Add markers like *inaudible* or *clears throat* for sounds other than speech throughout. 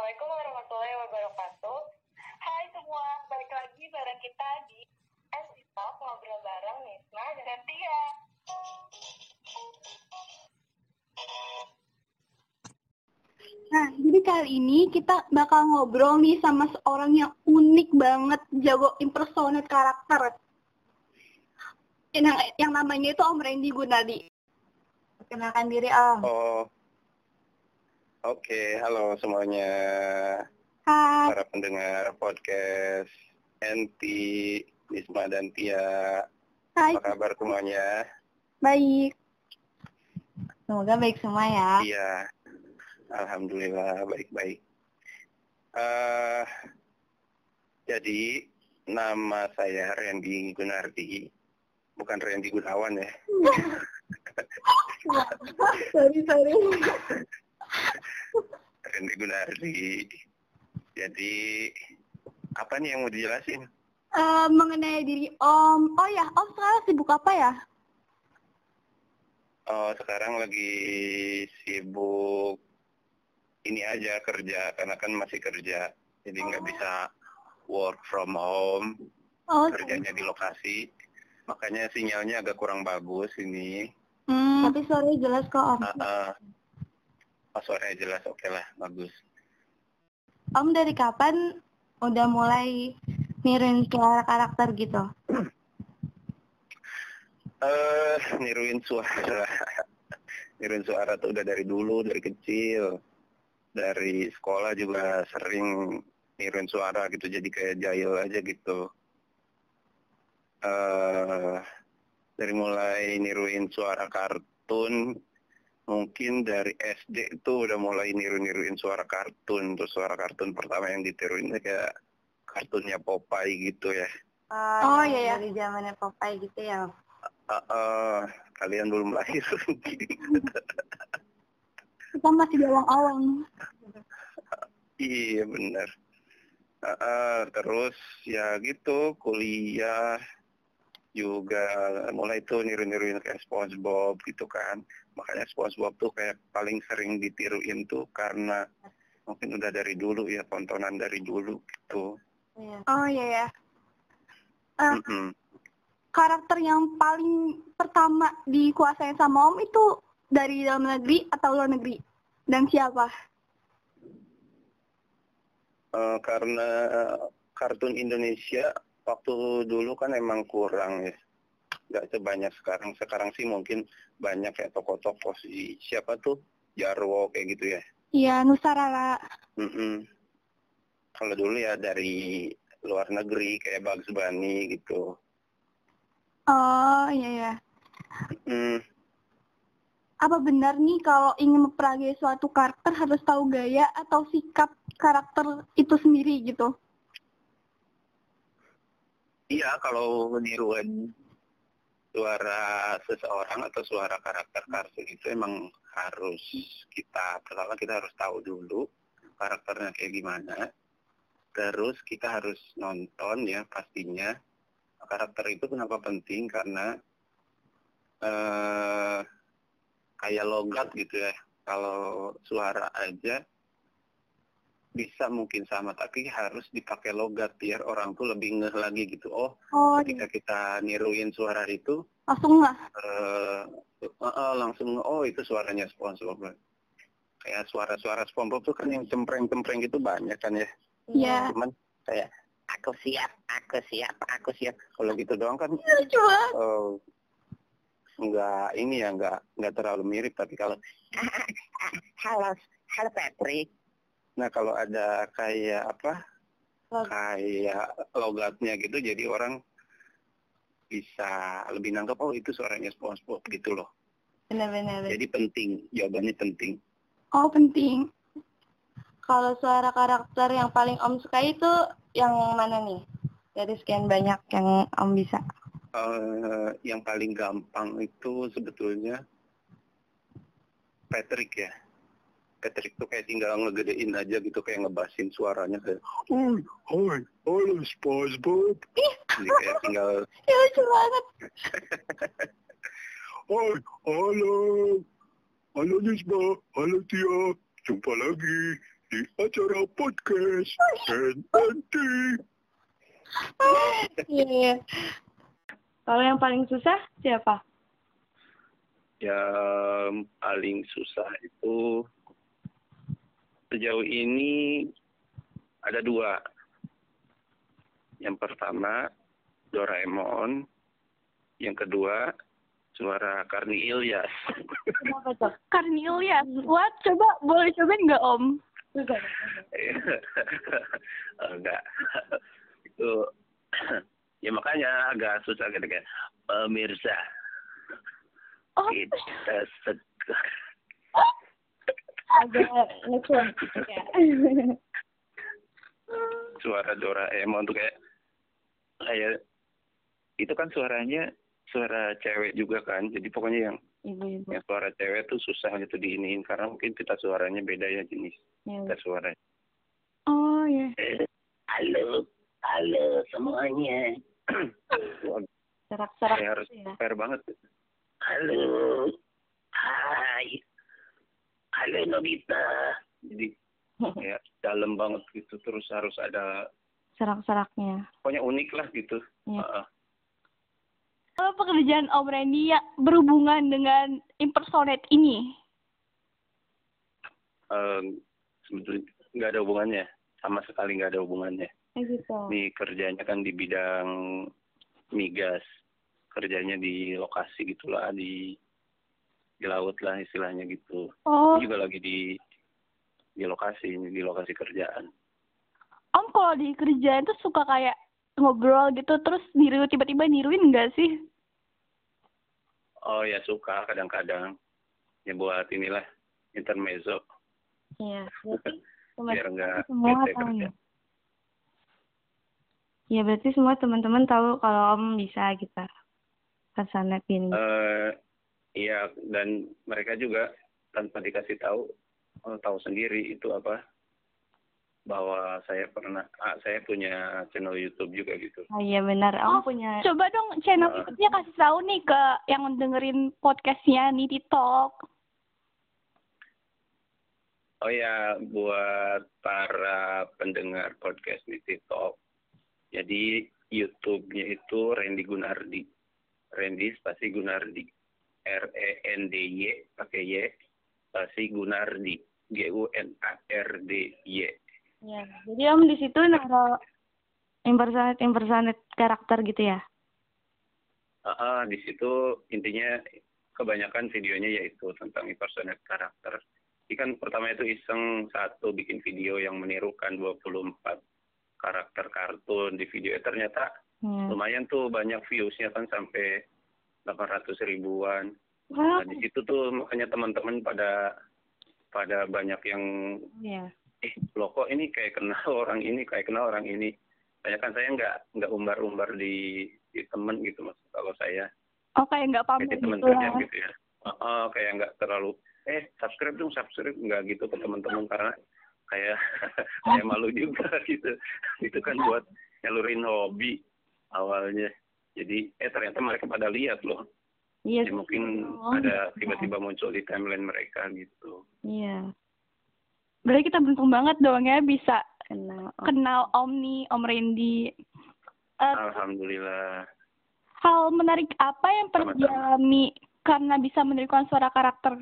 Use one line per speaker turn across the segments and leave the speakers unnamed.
Assalamualaikum warahmatullahi wabarakatuh. Hai semua, balik lagi bareng kita di S Talk ngobrol bareng Nisma dan Tia.
Nah, jadi kali ini kita bakal ngobrol nih sama seorang yang unik banget, jago impersonate karakter. Yang, yang namanya itu Om Randy Gunadi. Perkenalkan diri Om.
Oh, oke. Halo semuanya.
Hai.
Para pendengar podcast Enti, Nisma, dan Tia.
Hai.
Apa kabar semuanya?
Baik. Semoga baik semua ya.
Iya. Alhamdulillah baik-baik. Eh, jadi nama saya Randy Gunardi, bukan Randy Gunawan ya. *laughs*
sorry, sorry. *laughs*
Randy Gunardi. Jadi apa nih yang mau dijelasin?
Eh, mengenai diri Om, oh ya, Om sekarang sibuk apa ya?
Oh, sekarang lagi sibuk ini aja kerja karena kan masih kerja jadi nggak bisa work from home
Oh,
kerjanya di lokasi makanya sinyalnya agak kurang bagus ini
hmm, tapi suaranya jelas kok Om.
uh, uh, suaranya jelas oke lah bagus.
Om dari kapan udah mulai niruin suara karakter gitu? *clears throat*
eh niruin suara. *laughs* Niruin suara tuh udah dari dulu dari kecil. Dari sekolah juga sering niruin suara gitu jadi kayak jahil aja gitu. Eh dari mulai niruin suara kartun mungkin dari SD itu udah mulai niru-niruin suara kartun terus suara kartun pertama yang ditiruin kayak kartunnya Popeye gitu ya
Oh, iya, iya.
Dari zamannya Popeye gitu ya.
Eh, eh, kalian belum lahir *laughs*
Kita masih di awang-awang.
Iya benar. Ah, ah, terus ya gitu kuliah juga mulai tuh niru-niruin kayak SpongeBob gitu kan. Makanya SpongeBob tuh kayak paling sering ditiruin tuh karena mungkin udah dari dulu ya tontonan dari dulu gitu.
Iya.
Oh iya ya. Eh,
Mm-mm.
karakter yang paling pertama dikuasain sama Om itu dari dalam negeri atau luar negeri? Dan siapa?
Eh, karena kartun Indonesia waktu dulu kan emang kurang ya. Nggak sebanyak sekarang. Sekarang sih mungkin banyak kayak tokoh-tokoh si siapa tuh Jarwo kayak gitu ya.
Iya, Nusarara.
Mm-mm. Kalau dulu ya dari luar negeri kayak Bugs Bunny gitu.
Oh iya ya.
Mm,
Apa benar nih kalau ingin mempelajari suatu karakter harus tahu gaya atau sikap karakter itu sendiri gitu?
Iya kalau niruin suara seseorang atau suara karakter kartun itu emang harus kita pertama kita harus tahu dulu karakternya kayak gimana. Terus kita harus nonton ya pastinya karakter itu kenapa penting karena eh kayak logat gitu ya. Kalau suara aja bisa mungkin sama tapi harus dipakai logat biar orang tuh lebih ngeh lagi gitu. Oh,
Oh,
ketika kita niruin suara itu
langsung nggak?
eh eh, eh, langsung oh itu suaranya SpongeBob. Kayak suara-suara SpongeBob tuh kan yang cempreng-cempreng gitu banyak kan ya.
Iya.
Cuman kayak aku siap, aku siap, aku siap. Kalau gitu doang kan
Lucu banget.
eh, nggak ini ya nggak nggak terlalu mirip tapi kalau halo halo Patrick. Nah kalau ada kayak apa
Log-
kayak logatnya gitu jadi orang bisa lebih nangkep oh itu suaranya SpongeBob gitu loh.
Benar-benar.
Jadi penting, jawabannya penting.
Oh penting.
Kalau suara karakter yang paling Om suka itu yang mana nih? Dari sekian banyak yang Om bisa.
Eh, yang paling gampang itu sebetulnya Patrick ya. Patrick tuh kayak tinggal ngegedein aja gitu kayak ngebasin suaranya kayak Oi, oi, halo SpongeBob. Jadi kayak tinggal *laughs*
Ya lucu banget. *laughs*
Oi, halo. Halo Nisba, halo Tia. Jumpa lagi. di acara podcast NNT. *laughs*
Iya. Kalau yang paling susah siapa?
Yang paling susah itu sejauh ini ada dua. Yang pertama Doraemon, yang kedua suara Karni Ilyas.
Karni Ilyas. What? Coba boleh cobain nggak Om? *laughs*
Enggak. Itu *clears throat* ya makanya agak susah gitu kan. Pemirsa,
Oh,
kita sek-
Agak lucu. Ya. *laughs*
suara Doraemon tuh kayak kayak itu kan suaranya suara cewek juga kan. Jadi pokoknya yang
Ibu-ibu.
yang suara cewek tuh susah gitu diiniin karena mungkin kita suaranya beda ya jenis
Ya.
kita suara.
oh ya.
Halo, halo semuanya. *coughs*
Serak-serak
harus
gitu ya.
fair banget. Halo, hai, halo Nobita. Jadi *laughs* ya dalam banget gitu terus harus ada
Serak-seraknya.
pokoknya unik lah gitu.
Iya.
Heeh.
Kalau pekerjaan Om Randy ya berhubungan dengan impersonate ini.
Em, sebetulnya nggak ada hubungannya, sama sekali nggak ada hubungannya.
Kayak gitu.
Ini kerjanya kan di bidang migas, kerjanya di lokasi gitulah di di laut lah istilahnya gitu.
Oh,
Ini juga lagi di di lokasi ini di lokasi kerjaan.
Om kalau di kerjaan tuh suka kayak ngobrol gitu terus niru tiba-tiba niruin nggak sih?
Oh ya suka kadang-kadang ya buat inilah intermezzo
Iya. Berarti *laughs*
biar nggak
semua tahu
kerja.
ya. Berarti semua teman-teman tahu kalau Om bisa kita pesanet ini.
Eh, iya dan mereka juga tanpa dikasih tahu oh, tahu sendiri itu apa bahwa saya pernah ah, saya punya channel YouTube juga gitu.
Oh iya benar.
Oh,
punya.
Coba dong channel
Ah.
YouTube-nya kasih tahu nih ke yang dengerin podcastnya nih di Talk.
Oh ya buat para pendengar podcast di TikTok. Jadi YouTube-nya itu Randy Gunardi. Randy spasi Gunardi. R E N D Y pakai Y spasi Gunardi. G U N A R D Y.
Ya. Jadi Om di situ naruh impersonate impersonate karakter gitu ya.
Ah, di situ intinya kebanyakan videonya yaitu tentang impersonate karakter. Jadi kan pertama itu iseng satu bikin video yang menirukan 24 karakter kartun di video. Eh, ternyata
Ya.
lumayan tuh banyak viewsnya kan sampai 800 ribuan.
Wah.
Nah di situ tuh makanya teman-teman pada pada banyak yang
Iya.
eh loh kok ini kayak kenal *laughs* orang ini kayak kenal orang ini. Saya kan saya nggak nggak umbar-umbar di di temen gitu mas kalau saya
Oh kayak nggak pamer gitu lah.
gitu ya. Heeh, kayak nggak terlalu eh subscribe dong subscribe nggak gitu ke teman-teman karena kayak *laughs* kayak malu juga *laughs* gitu. Itu kan buat nyalurin hobi awalnya. Jadi eh ternyata mereka pada lihat loh.
Iya.
Ya, mungkin
Oh,
ada tiba-tiba muncul di timeline mereka gitu.
Iya.
Berarti kita beruntung banget dong ya bisa
Kenal.
Kenal Om nih, Om Randy. Eh,
Alhamdulillah.
hal menarik apa yang pernah dialami karena bisa menirukan suara karakter?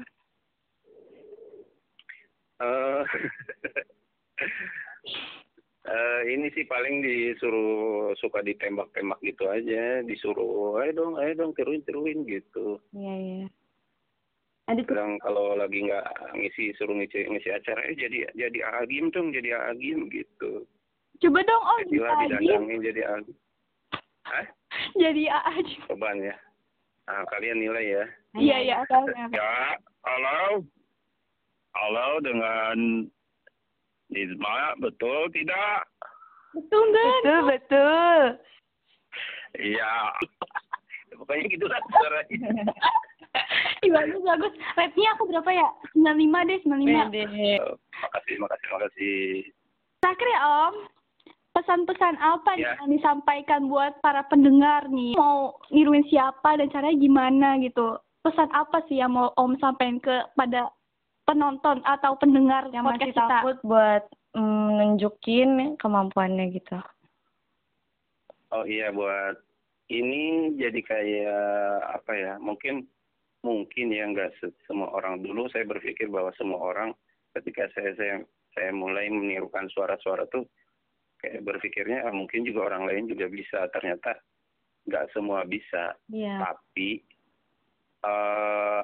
Eh, *laughs* eh, ini sih paling disuruh suka ditembak-tembak gitu aja, disuruh ayo dong, ayo dong tiruin tiruin gitu.
Iya iya. Ada.
Bilang kalau lagi nggak ngisi suruh ngisi ngisi acara, eh jadi jadi agim dong, jadi agim gitu.
Coba dong Om
Jadilah
aja.
didandangin jadi agim. Hah?
Jadi aja.
Cobaan ya. Nah, kalian nilai ya.
Iya iya.
Ya, halo. Halo dengan Nizma, betul tidak?
Betul nggak?
Betul betul.
Iya. Pokoknya gitu lah suaranya. *laughs*
Ih, bagus bagus. Rate-nya aku berapa ya? 95 deh, 95.
Pede.
Makasih, makasih, makasih.
Terakhir ya Om, pesan-pesan apa nih
Ya.
yang disampaikan buat para pendengar nih? Mau niruin siapa dan caranya gimana gitu? Pesan apa sih yang mau Om sampaikan kepada penonton atau pendengar
yang masih
podcast kita?
takut buat mm, nunjukin kemampuannya gitu.
Oh iya buat ini jadi kayak apa ya? Mungkin mungkin ya nggak se- semua orang dulu saya berpikir bahwa semua orang ketika saya saya saya mulai menirukan suara-suara tuh kayak berpikirnya ah, mungkin juga orang lain juga bisa. Ternyata nggak semua bisa.
Iya.
Tapi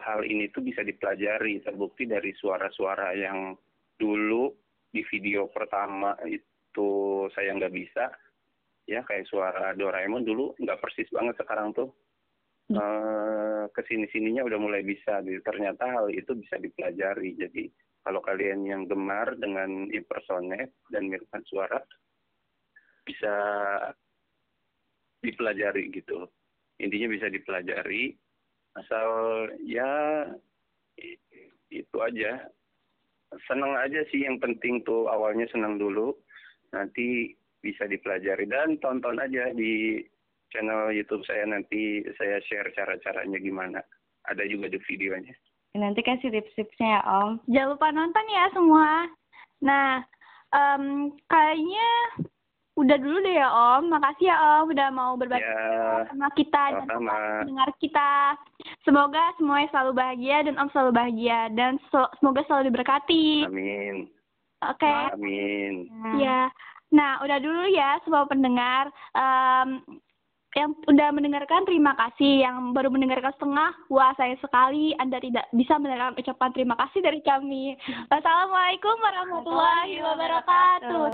hal ini tuh bisa dipelajari terbukti dari suara-suara yang dulu di video pertama itu saya nggak bisa. Ya kayak suara Doraemon dulu nggak persis banget sekarang tuh. Eh ke sini sininya udah mulai bisa gitu. ternyata hal itu bisa dipelajari. Jadi kalau kalian yang gemar dengan impersonate dan menirukan suara bisa dipelajari gitu. Intinya bisa dipelajari asal ya itu aja. Senang aja sih yang penting tuh awalnya senang dulu. Nanti bisa dipelajari. Dan tonton aja di channel YouTube saya. Nanti saya share cara-caranya gimana. Ada juga di videonya.
Nanti kasih tips-tipsnya ya Om.
Jangan lupa nonton ya semua. Nah, em, kayaknya udah dulu deh ya Om. Makasih ya Om udah mau berbagi
ya
sama kita dan
sama-sama.
mendengar kita. Semoga semuanya selalu bahagia dan Om selalu bahagia dan so- semoga selalu diberkati.
amin
Oke.
amin
Ya. Nah, udah dulu ya semua pendengar. Em, yang udah mendengarkan terima kasih. Yang baru mendengarkan setengah, wah sayang sekali Anda tidak bisa mendengarkan ucapan terima kasih dari kami. Wassalamualaikum warahmatullahi wabarakatuh.